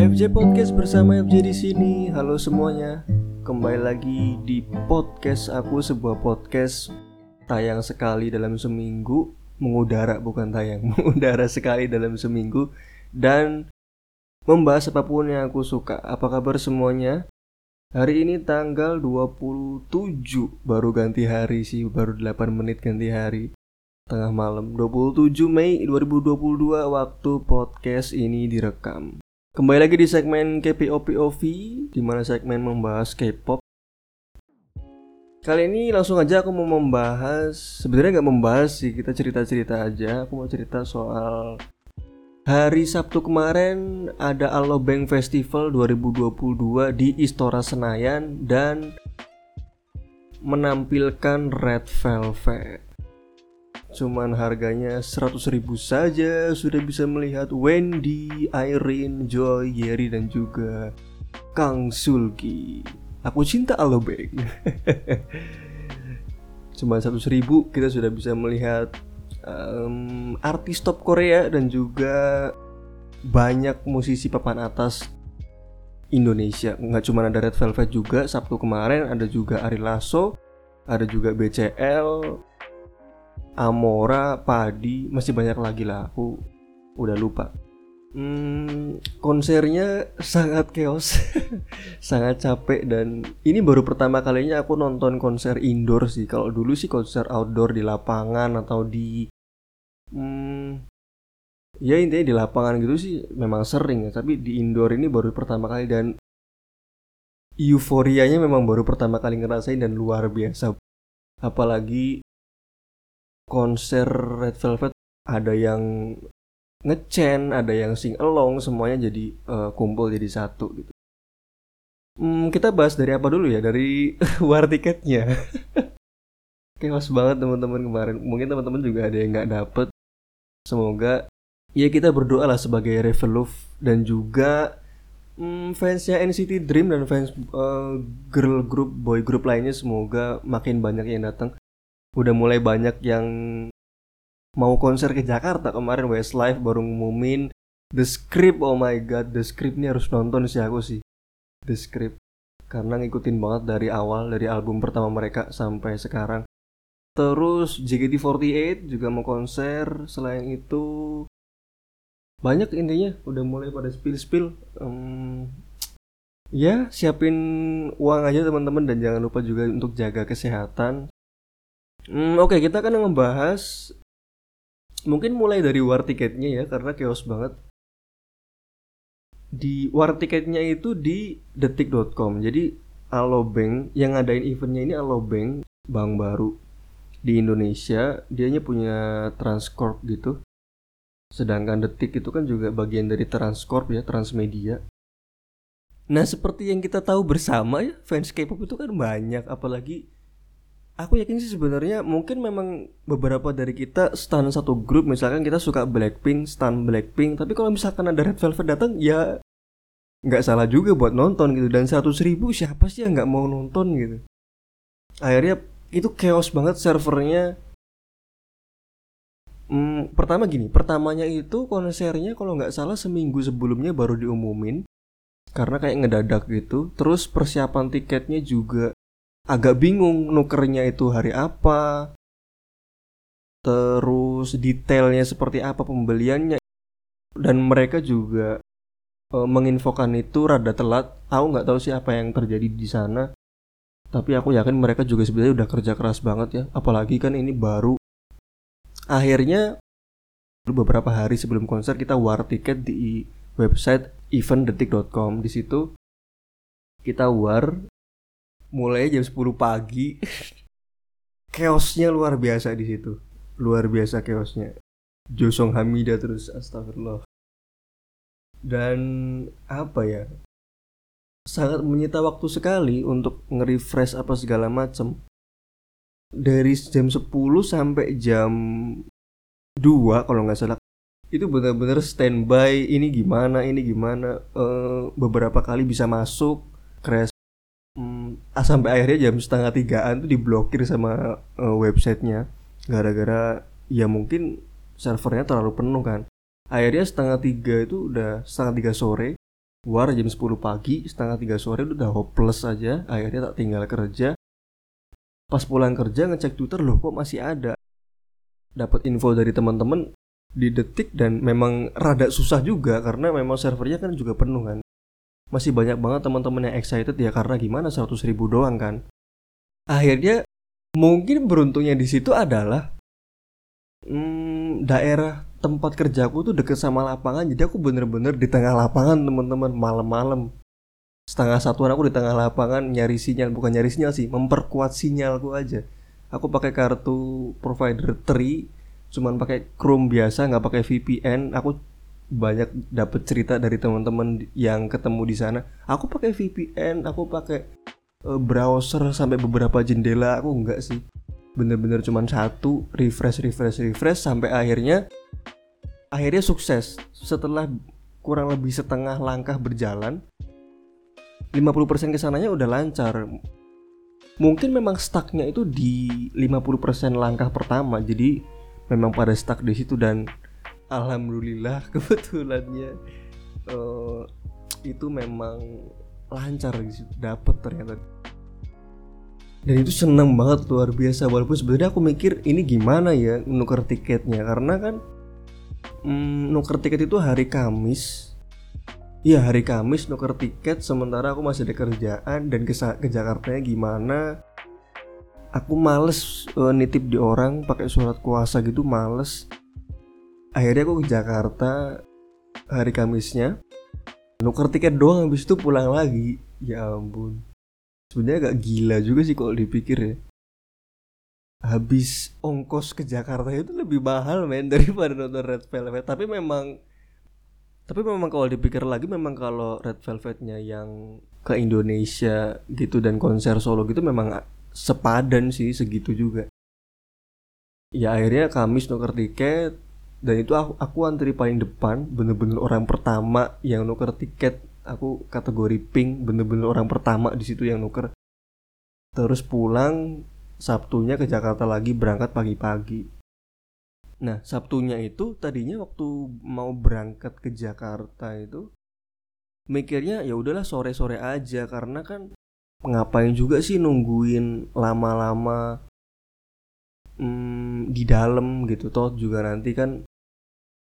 FJ Podcast bersama FJ di sini. Halo semuanya. Kembali lagi di podcast aku sebuah podcast tayang sekali dalam seminggu, mengudara bukan tayang, mengudara sekali dalam seminggu dan membahas apa pun yang aku suka. Apa kabar semuanya? Hari ini tanggal 27 baru ganti hari sih, baru 8 menit ganti hari tengah malam 27 Mei 2022 waktu podcast ini direkam. Kembali lagi di segmen KPOPOV di mana segmen membahas K-pop. Kali ini langsung aja aku mau membahas sebenarnya nggak membahas sih kita cerita-cerita aja. Aku mau cerita soal hari Sabtu kemarin ada Alobank Festival 2022 di Istora Senayan dan menampilkan Red Velvet cuman harganya 100 ribu saja sudah bisa melihat Wendy, Irene, Joy, Yeri dan juga Kang Sulki. Aku cinta Alobek. Cuma 100 ribu kita sudah bisa melihat um, artis top Korea dan juga banyak musisi papan atas Indonesia. Nggak cuma ada Red Velvet juga Sabtu kemarin ada juga Ari Lasso, ada juga BCL, Amora, Padi, masih banyak lagi lah. Aku udah lupa. Hmm, konsernya sangat chaos, sangat capek dan ini baru pertama kalinya aku nonton konser indoor sih. Kalau dulu sih konser outdoor di lapangan atau di, hmm, ya intinya di lapangan gitu sih memang sering ya. Tapi di indoor ini baru pertama kali dan euforianya memang baru pertama kali ngerasain dan luar biasa. Apalagi konser Red Velvet ada yang ngecen, ada yang sing along, semuanya jadi uh, kumpul jadi satu gitu. Hmm, kita bahas dari apa dulu ya? Dari war tiketnya. Kewas banget teman-teman kemarin. Mungkin teman-teman juga ada yang nggak dapet. Semoga ya kita berdoa lah sebagai Revelove dan juga hmm, fansnya NCT Dream dan fans uh, girl group, boy group lainnya semoga makin banyak yang datang udah mulai banyak yang mau konser ke Jakarta kemarin Westlife baru ngumumin The Script oh my god The Script ini harus nonton sih aku sih. The Script. Karena ngikutin banget dari awal dari album pertama mereka sampai sekarang. Terus JKT48 juga mau konser selain itu banyak intinya udah mulai pada spill spill um, ya siapin uang aja teman-teman dan jangan lupa juga untuk jaga kesehatan Hmm, Oke, okay, kita akan membahas mungkin mulai dari war tiketnya ya karena chaos banget. Di war tiketnya itu di detik.com. Jadi Alobank yang ngadain eventnya ini Alobank, bank baru di Indonesia. Dianya punya Transcorp gitu. Sedangkan Detik itu kan juga bagian dari Transcorp ya, Transmedia. Nah, seperti yang kita tahu bersama ya, fans K-pop itu kan banyak apalagi aku yakin sih sebenarnya mungkin memang beberapa dari kita stan satu grup. Misalkan kita suka Blackpink stan Blackpink. Tapi kalau misalkan ada Red Velvet datang ya nggak salah juga buat nonton gitu. Dan seratus ribu siapa sih yang nggak mau nonton gitu? Akhirnya itu chaos banget servernya. Hmm, pertama gini pertamanya itu konsernya kalau nggak salah seminggu sebelumnya baru diumumin. Karena kayak ngedadak gitu. Terus persiapan tiketnya juga agak bingung nukernya itu hari apa. Terus detailnya seperti apa pembeliannya. Dan mereka juga e, menginfokan itu rada telat. Aku nggak tahu sih apa yang terjadi di sana. Tapi aku yakin mereka juga sebenarnya udah kerja keras banget ya. Apalagi kan ini baru. Akhirnya beberapa hari sebelum konser kita war tiket di website eventdetik.com di situ kita war mulai jam 10 pagi. Chaosnya luar biasa di situ. Luar biasa chaosnya. Josong Hamida terus astagfirullah. Dan apa ya? Sangat menyita waktu sekali untuk nge-refresh apa segala macam dari jam 10 sampai jam 2 kalau nggak salah itu benar-benar standby. Ini gimana ini gimana. Uh, beberapa kali bisa masuk crash sampai akhirnya jam setengah tigaan tuh diblokir sama uh, websitenya. Gara-gara ya mungkin servernya terlalu penuh kan. Akhirnya setengah tiga itu udah setengah tiga sore war jam 10 pagi setengah tiga sore udah hopeless aja akhirnya tak tinggal kerja. Pas pulang kerja ngecek twitter loh kok masih ada? Dapat info dari teman-teman di detik dan memang rada susah juga karena memang servernya kan juga penuh kan masih banyak banget teman-teman yang excited ya karena gimana 100 ribu doang kan? Akhirnya mungkin beruntungnya di situ adalah hmm, daerah tempat kerjaku tuh deket sama lapangan jadi aku bener-bener di tengah lapangan teman-teman malam-malam. Setengah satuan aku di tengah lapangan nyari sinyal bukan nyari sinyal sih memperkuat sinyalku aja. Aku pakai kartu provider Tri cuman pakai Chrome biasa nggak pakai VPN aku banyak dapat cerita dari teman-teman yang ketemu di sana. Aku pakai VPN aku pakai uh, browser sampai beberapa jendela aku enggak sih. Bener-bener cuman satu refresh refresh refresh sampai akhirnya akhirnya sukses. Setelah kurang lebih setengah langkah berjalan 50% ke sananya udah lancar. Mungkin memang stucknya itu di 50% langkah pertama jadi memang pada stuck di situ dan alhamdulillah kebetulannya uh, itu memang lancar di situ dapet ternyata. Dan itu seneng banget luar biasa. Walaupun sebenarnya aku mikir ini gimana ya nuker tiketnya? Karena kan mm, nuker tiket itu hari Kamis. Iya hari Kamis nuker tiket sementara aku masih ada kerjaan. Dan ke, ke Jakarta gimana? Aku males uh, nitip di orang pakai surat kuasa gitu males Akhirnya aku ke Jakarta hari Kamisnya. Nuker tiket doang habis itu pulang lagi. Ya ampun. Sebenarnya agak gila juga sih kalau dipikir ya. Habis ongkos ke Jakarta itu lebih mahal men daripada nonton Red Velvet. Tapi memang tapi memang kalau dipikir lagi memang kalau Red Velvetnya yang ke Indonesia gitu dan konser solo gitu memang sepadan sih segitu juga. Ya akhirnya Kamis nuker tiket dan itu aku, aku antri paling depan bener-bener orang pertama yang nuker tiket. Aku kategori pink bener-bener orang pertama di situ yang nuker. Terus pulang Sabtunya ke Jakarta lagi berangkat pagi-pagi. Nah, Sabtunya itu tadinya waktu mau berangkat ke Jakarta itu mikirnya ya udahlah sore-sore aja. Karena kan ngapain juga sih nungguin lama-lama hmm, di dalam gitu toh juga nanti kan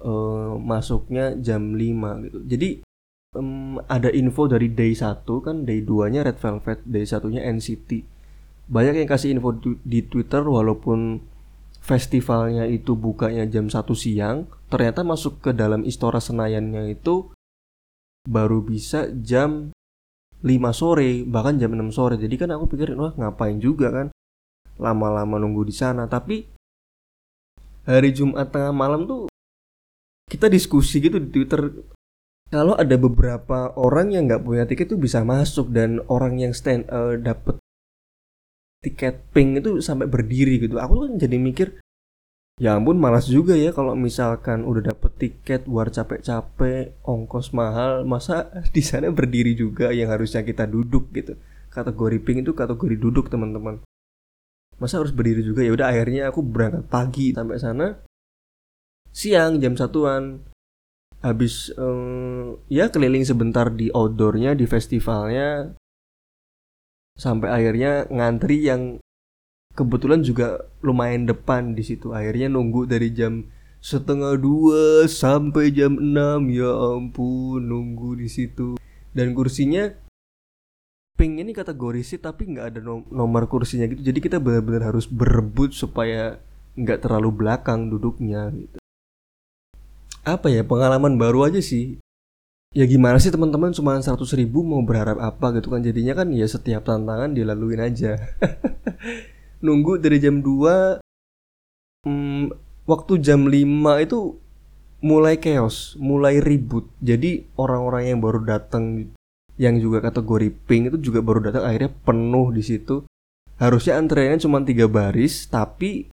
uh, masuknya jam 5 gitu. Jadi um, ada info dari day 1 kan day 2-nya Red Velvet, day satunya NCT. Banyak yang kasih info di Twitter walaupun festivalnya itu bukanya jam 1 siang, ternyata masuk ke dalam Istora Senayannya itu baru bisa jam 5 sore, bahkan jam 6 sore. Jadi kan aku pikir, wah ngapain juga kan lama-lama nunggu di sana. Tapi hari Jumat tengah malam tuh kita diskusi gitu di Twitter. Kalau ada beberapa orang yang nggak punya tiket tuh bisa masuk dan orang yang stand uh, dapet tiket pink itu sampai berdiri gitu. Aku kan jadi mikir ya ampun malas juga ya kalau misalkan udah dapet tiket luar capek-capek ongkos mahal masa di sana berdiri juga yang harusnya kita duduk gitu. Kategori pink itu kategori duduk teman-teman masa harus berdiri juga? Ya udah akhirnya aku berangkat pagi sampai sana. Siang jam satuan. Habis um, ya keliling sebentar di outdoornya di festivalnya. Sampai akhirnya ngantri yang kebetulan juga lumayan depan di situ. Akhirnya nunggu dari jam setengah dua sampai jam enam. Ya ampun nunggu di situ. Dan kursinya pink ini kategori sih tapi nggak ada nomor kursinya gitu. Jadi kita benar-benar harus berebut supaya nggak terlalu belakang duduknya gitu. Apa ya pengalaman baru aja sih. Ya gimana sih teman-teman cuma 100 ribu mau berharap apa gitu kan? Jadinya kan ya setiap tantangan dilaluin aja. Nunggu dari jam 2 hmm, waktu jam 5 itu mulai chaos mulai ribut. Jadi orang-orang yang baru datang yang juga kategori pink itu juga baru datang akhirnya penuh di situ. Harusnya antreannya cuma tiga baris tapi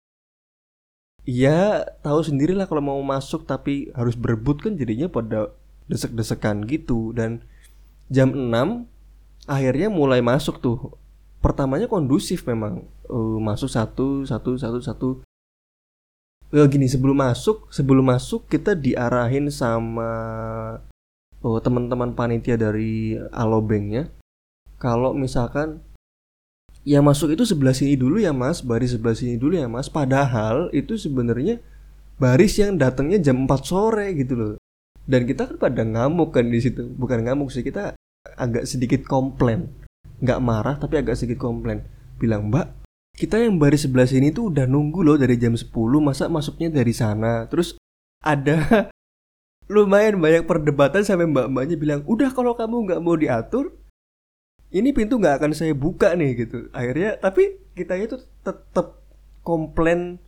ya tahu sendirilah kalau mau masuk tapi harus berebut kan jadinya pada desek-desekan gitu. Dan jam 6 akhirnya mulai masuk tuh. Pertamanya kondusif memang uh, masuk satu satu satu satu. Uh, gini sebelum masuk sebelum masuk kita diarahin sama oh, teman-teman panitia dari Alobanknya kalau misalkan ya masuk itu sebelah sini dulu ya mas. Baris sebelah sini dulu ya mas. Padahal itu sebenarnya baris yang datangnya jam 4 sore gitu loh. Dan kita kan pada ngamuk kan di situ. Bukan ngamuk sih kita agak sedikit komplain. Nggak marah tapi agak sedikit komplain. Bilang mbak kita yang baris sebelah sini tuh udah nunggu loh dari jam 10 masa masuknya dari sana? Terus ada lumayan banyak perdebatan sampai mbak-mbaknya bilang udah kalau kamu nggak mau diatur ini pintu nggak akan saya buka nih gitu. Akhirnya tapi kita itu tetap komplain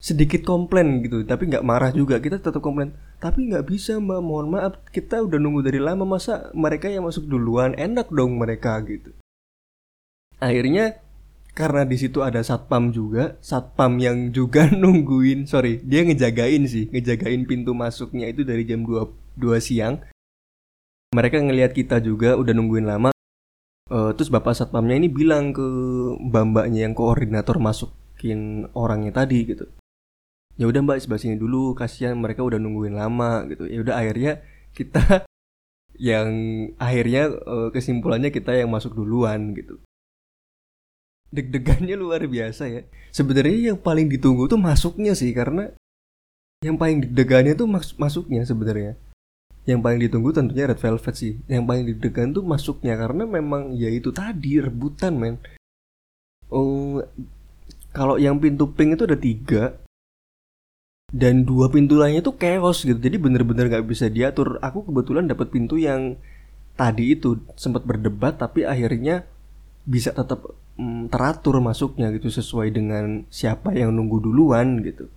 sedikit komplain gitu tapi nggak marah juga. Kita tetap komplain tapi nggak bisa mbak mohon maaf kita udah nunggu dari lama masa mereka yang masuk duluan? Enak dong mereka gitu. Akhirnya karena di situ ada satpam juga satpam yang juga nungguin. Sorry dia ngejagain sih ngejagain pintu masuknya itu dari jam 2 2 siang. Mereka ngelihat kita juga udah nungguin lama. Uh, terus bapak satpamnya ini bilang ke mbak-mbaknya yang koordinator masukin orangnya tadi gitu. Ya udah mbak sebelah sini dulu kasihan mereka udah nungguin lama gitu. Ya udah akhirnya kita yang akhirnya uh, kesimpulannya kita yang masuk duluan gitu deg-degannya luar biasa ya. Sebenarnya yang paling ditunggu tuh masuknya sih karena yang paling deg-degannya tuh mas masuknya sebenarnya. Yang paling ditunggu tentunya Red Velvet sih. Yang paling deg-degan tuh masuknya karena memang ya itu tadi rebutan men. Oh, kalau yang pintu pink itu ada tiga dan dua pintu lainnya tuh chaos gitu. Jadi bener-bener gak bisa diatur. Aku kebetulan dapat pintu yang tadi itu sempat berdebat tapi akhirnya bisa tetap mm, teratur masuknya gitu sesuai dengan siapa yang nunggu duluan gitu.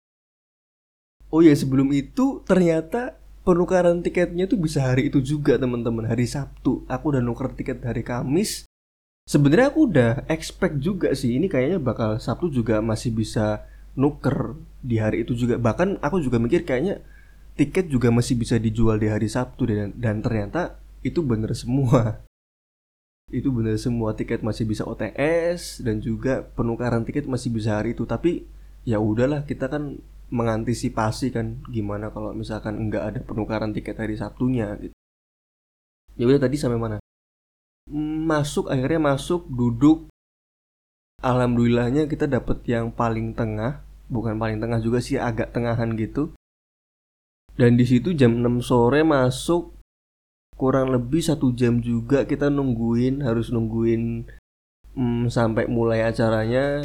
Oh ya sebelum itu ternyata penukaran tiketnya tuh bisa hari itu juga teman-teman hari Sabtu. Aku udah nuker tiket hari Kamis. Sebenarnya aku udah expect juga sih ini kayaknya bakal Sabtu juga masih bisa nuker di hari itu juga. Bahkan aku juga mikir kayaknya tiket juga masih bisa dijual di hari Sabtu dan dan ternyata itu bener semua itu benar semua tiket masih bisa OTS dan juga penukaran tiket masih bisa hari itu. Tapi ya udahlah kita kan mengantisipasi kan gimana kalau misalkan nggak ada penukaran tiket hari Sabtunya gitu. Ya udah tadi sampai mana? Masuk akhirnya masuk duduk. Alhamdulillahnya kita dapet yang paling tengah bukan paling tengah juga sih agak tengahan gitu. Dan di situ jam 6 sore masuk kurang lebih satu jam juga kita nungguin harus nungguin hmm, sampai mulai acaranya.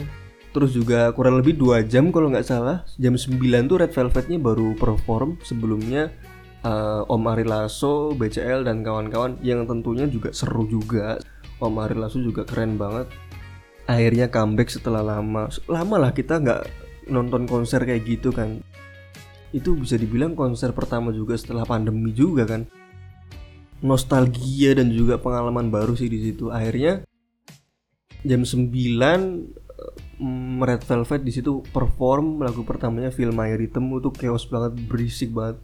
Terus juga kurang lebih dua jam kalau nggak salah. Jam 9 tuh Red Velvetnya baru perform sebelumnya uh, Om Ari Lasso, BCL dan kawan-kawan. Yang tentunya juga seru juga. Om Ari Lasso juga keren banget. Akhirnya comeback setelah lama. Lama lah kita nggak nonton konser kayak gitu kan. Itu bisa dibilang konser pertama juga setelah pandemi juga kan nostalgia dan juga pengalaman baru sih di situ. Akhirnya jam 9 mm, Red Velvet di situ perform lagu pertamanya Feel My Rhythm itu chaos banget, berisik banget.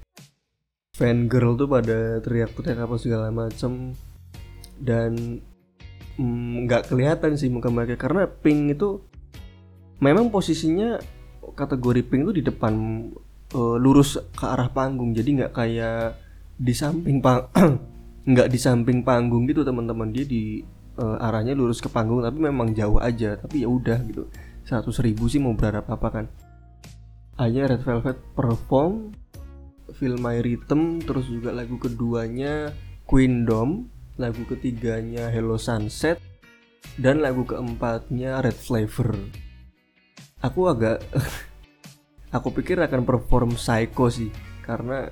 Fan girl tuh pada teriak-teriak apa segala macem dan mm, nggak mm, kelihatan sih muka mereka karena Pink itu memang posisinya kategori Pink itu di depan uh, lurus ke arah panggung jadi nggak kayak di samping pang nggak di samping panggung gitu teman-teman. Dia di uh, arahnya lurus ke panggung tapi memang jauh aja. Tapi ya udah gitu. Seratus ribu sih mau berharap apa kan. Akhirnya Red Velvet perform Feel My Rhythm terus juga lagu keduanya Queendom lagu ketiganya Hello Sunset dan lagu keempatnya Red Flavor. Aku agak aku pikir akan perform Psycho sih karena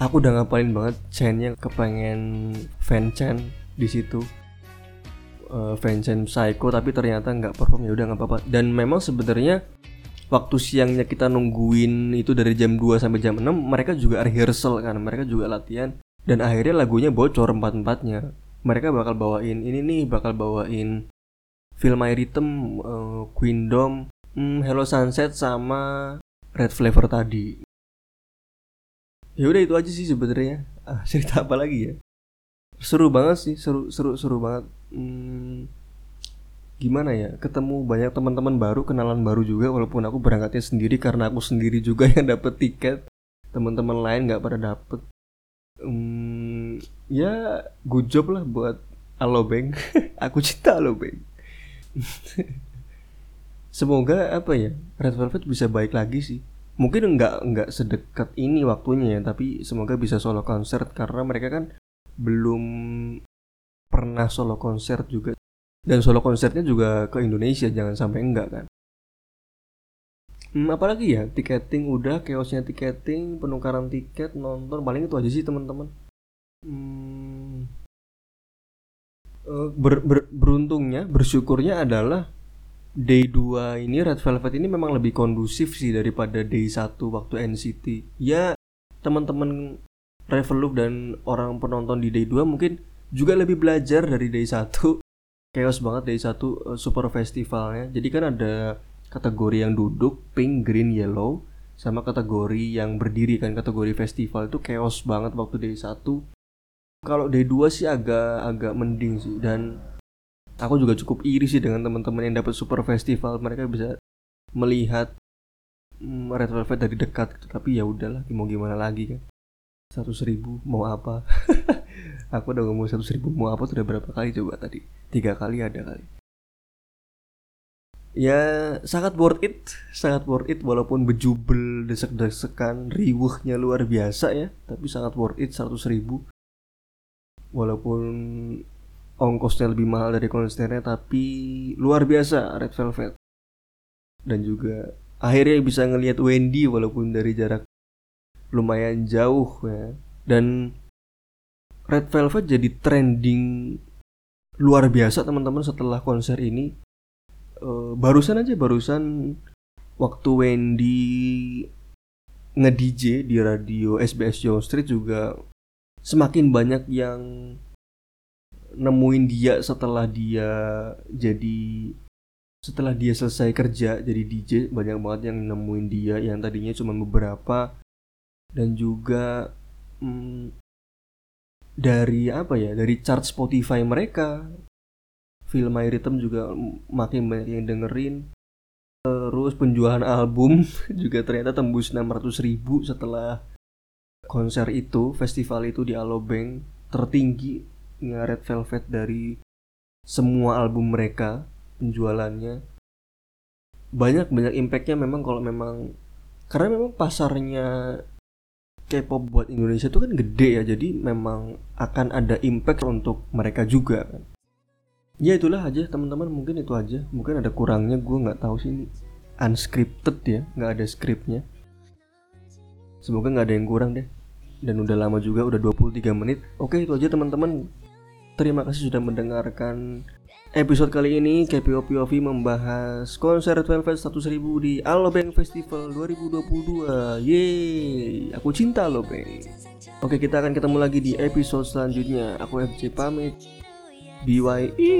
aku udah ngapalin banget chainnya kepengen fan chain di situ. Uh, fan chain psycho tapi ternyata nggak perform. Ya udah nggak apa-apa. Dan memang sebenarnya waktu siangnya kita nungguin itu dari jam 2 sampai jam 6 mereka juga rehearsal kan mereka juga latihan. Dan akhirnya lagunya bocor empat-empatnya. Mereka bakal bawain ini nih bakal bawain Feel My Rhythm, uh, Queendom, hmm, Hello Sunset sama Red Flavor tadi ya udah itu aja sih sebenarnya. Ah, cerita apa lagi ya? Seru banget sih seru seru seru banget. Hmm, gimana ya? Ketemu banyak teman-teman baru kenalan baru juga walaupun aku berangkatnya sendiri karena aku sendiri juga yang dapet tiket. Teman-teman lain nggak pada dapet. Hmm, ya good job lah buat Alobeng aku cinta Alobeng semoga apa ya Red Velvet bisa baik lagi sih mungkin nggak nggak sedekat ini waktunya ya tapi semoga bisa solo konser karena mereka kan belum pernah solo konser juga. Dan solo konsernya juga ke Indonesia jangan sampai enggak kan? Hmm, apalagi ya tiketing udah chaosnya tiketing penukaran tiket nonton paling itu aja sih teman-teman. Hmm, eh, ber, ber, beruntungnya bersyukurnya adalah day 2 ini Red Velvet ini memang lebih kondusif sih daripada day 1 waktu NCT. Ya, teman-teman Reveloop dan orang penonton di day 2 mungkin juga lebih belajar dari day 1. Chaos banget day 1 uh, eh, super festivalnya. Jadi kan ada kategori yang duduk, pink, green, yellow sama kategori yang berdiri kan kategori festival itu chaos banget waktu day 1. Kalau day 2 sih agak agak mending sih dan aku juga cukup iri sih dengan teman-teman yang dapat super festival. Mereka bisa melihat mm, Red Velvet dari dekat gitu. tapi ya udahlah mau gimana lagi kan? Seratus ribu mau apa? Aku udah ngomong seratus ribu mau apa sudah berapa kali coba tadi? Tiga kali ada kali. Ya sangat worth it. Sangat worth it walaupun bejubel desek-desekan riuhnya luar biasa ya. Tapi sangat worth it seratus ribu. Walaupun ongkosnya lebih mahal dari konsernya tapi luar biasa Red Velvet. Dan juga akhirnya bisa ngelihat Wendy walaupun dari jarak lumayan jauh ya. Dan Red Velvet jadi trending luar biasa teman-teman setelah konser ini. Uh, barusan aja barusan waktu Wendy nge-DJ di radio SBS Young Street juga semakin banyak yang nemuin dia setelah dia jadi setelah dia selesai kerja jadi DJ banyak banget yang nemuin dia yang tadinya cuma beberapa. Dan juga hmm, dari apa ya dari chart Spotify mereka film My Rhythm juga makin banyak yang dengerin. Terus penjualan album juga ternyata tembus 600 ribu setelah konser itu festival itu di Alobank tertinggi Red Velvet dari semua album mereka penjualannya. Banyak banyak impactnya memang kalau memang karena memang pasarnya K-pop buat Indonesia itu kan gede ya jadi memang akan ada impact untuk mereka juga kan. Ya itulah aja teman-teman mungkin itu aja. Mungkin ada kurangnya gue nggak tahu sih ini unscripted ya nggak ada skripnya semoga nggak ada yang kurang deh. Dan udah lama juga udah 23 menit. Oke itu aja teman-teman Terima kasih sudah mendengarkan episode kali ini. KPO POV membahas konser Velvet 1000 di Alobank Festival 2022 Yeay, aku cinta Alobank. Oke kita akan ketemu lagi di episode selanjutnya. Aku FJ pamit. BYE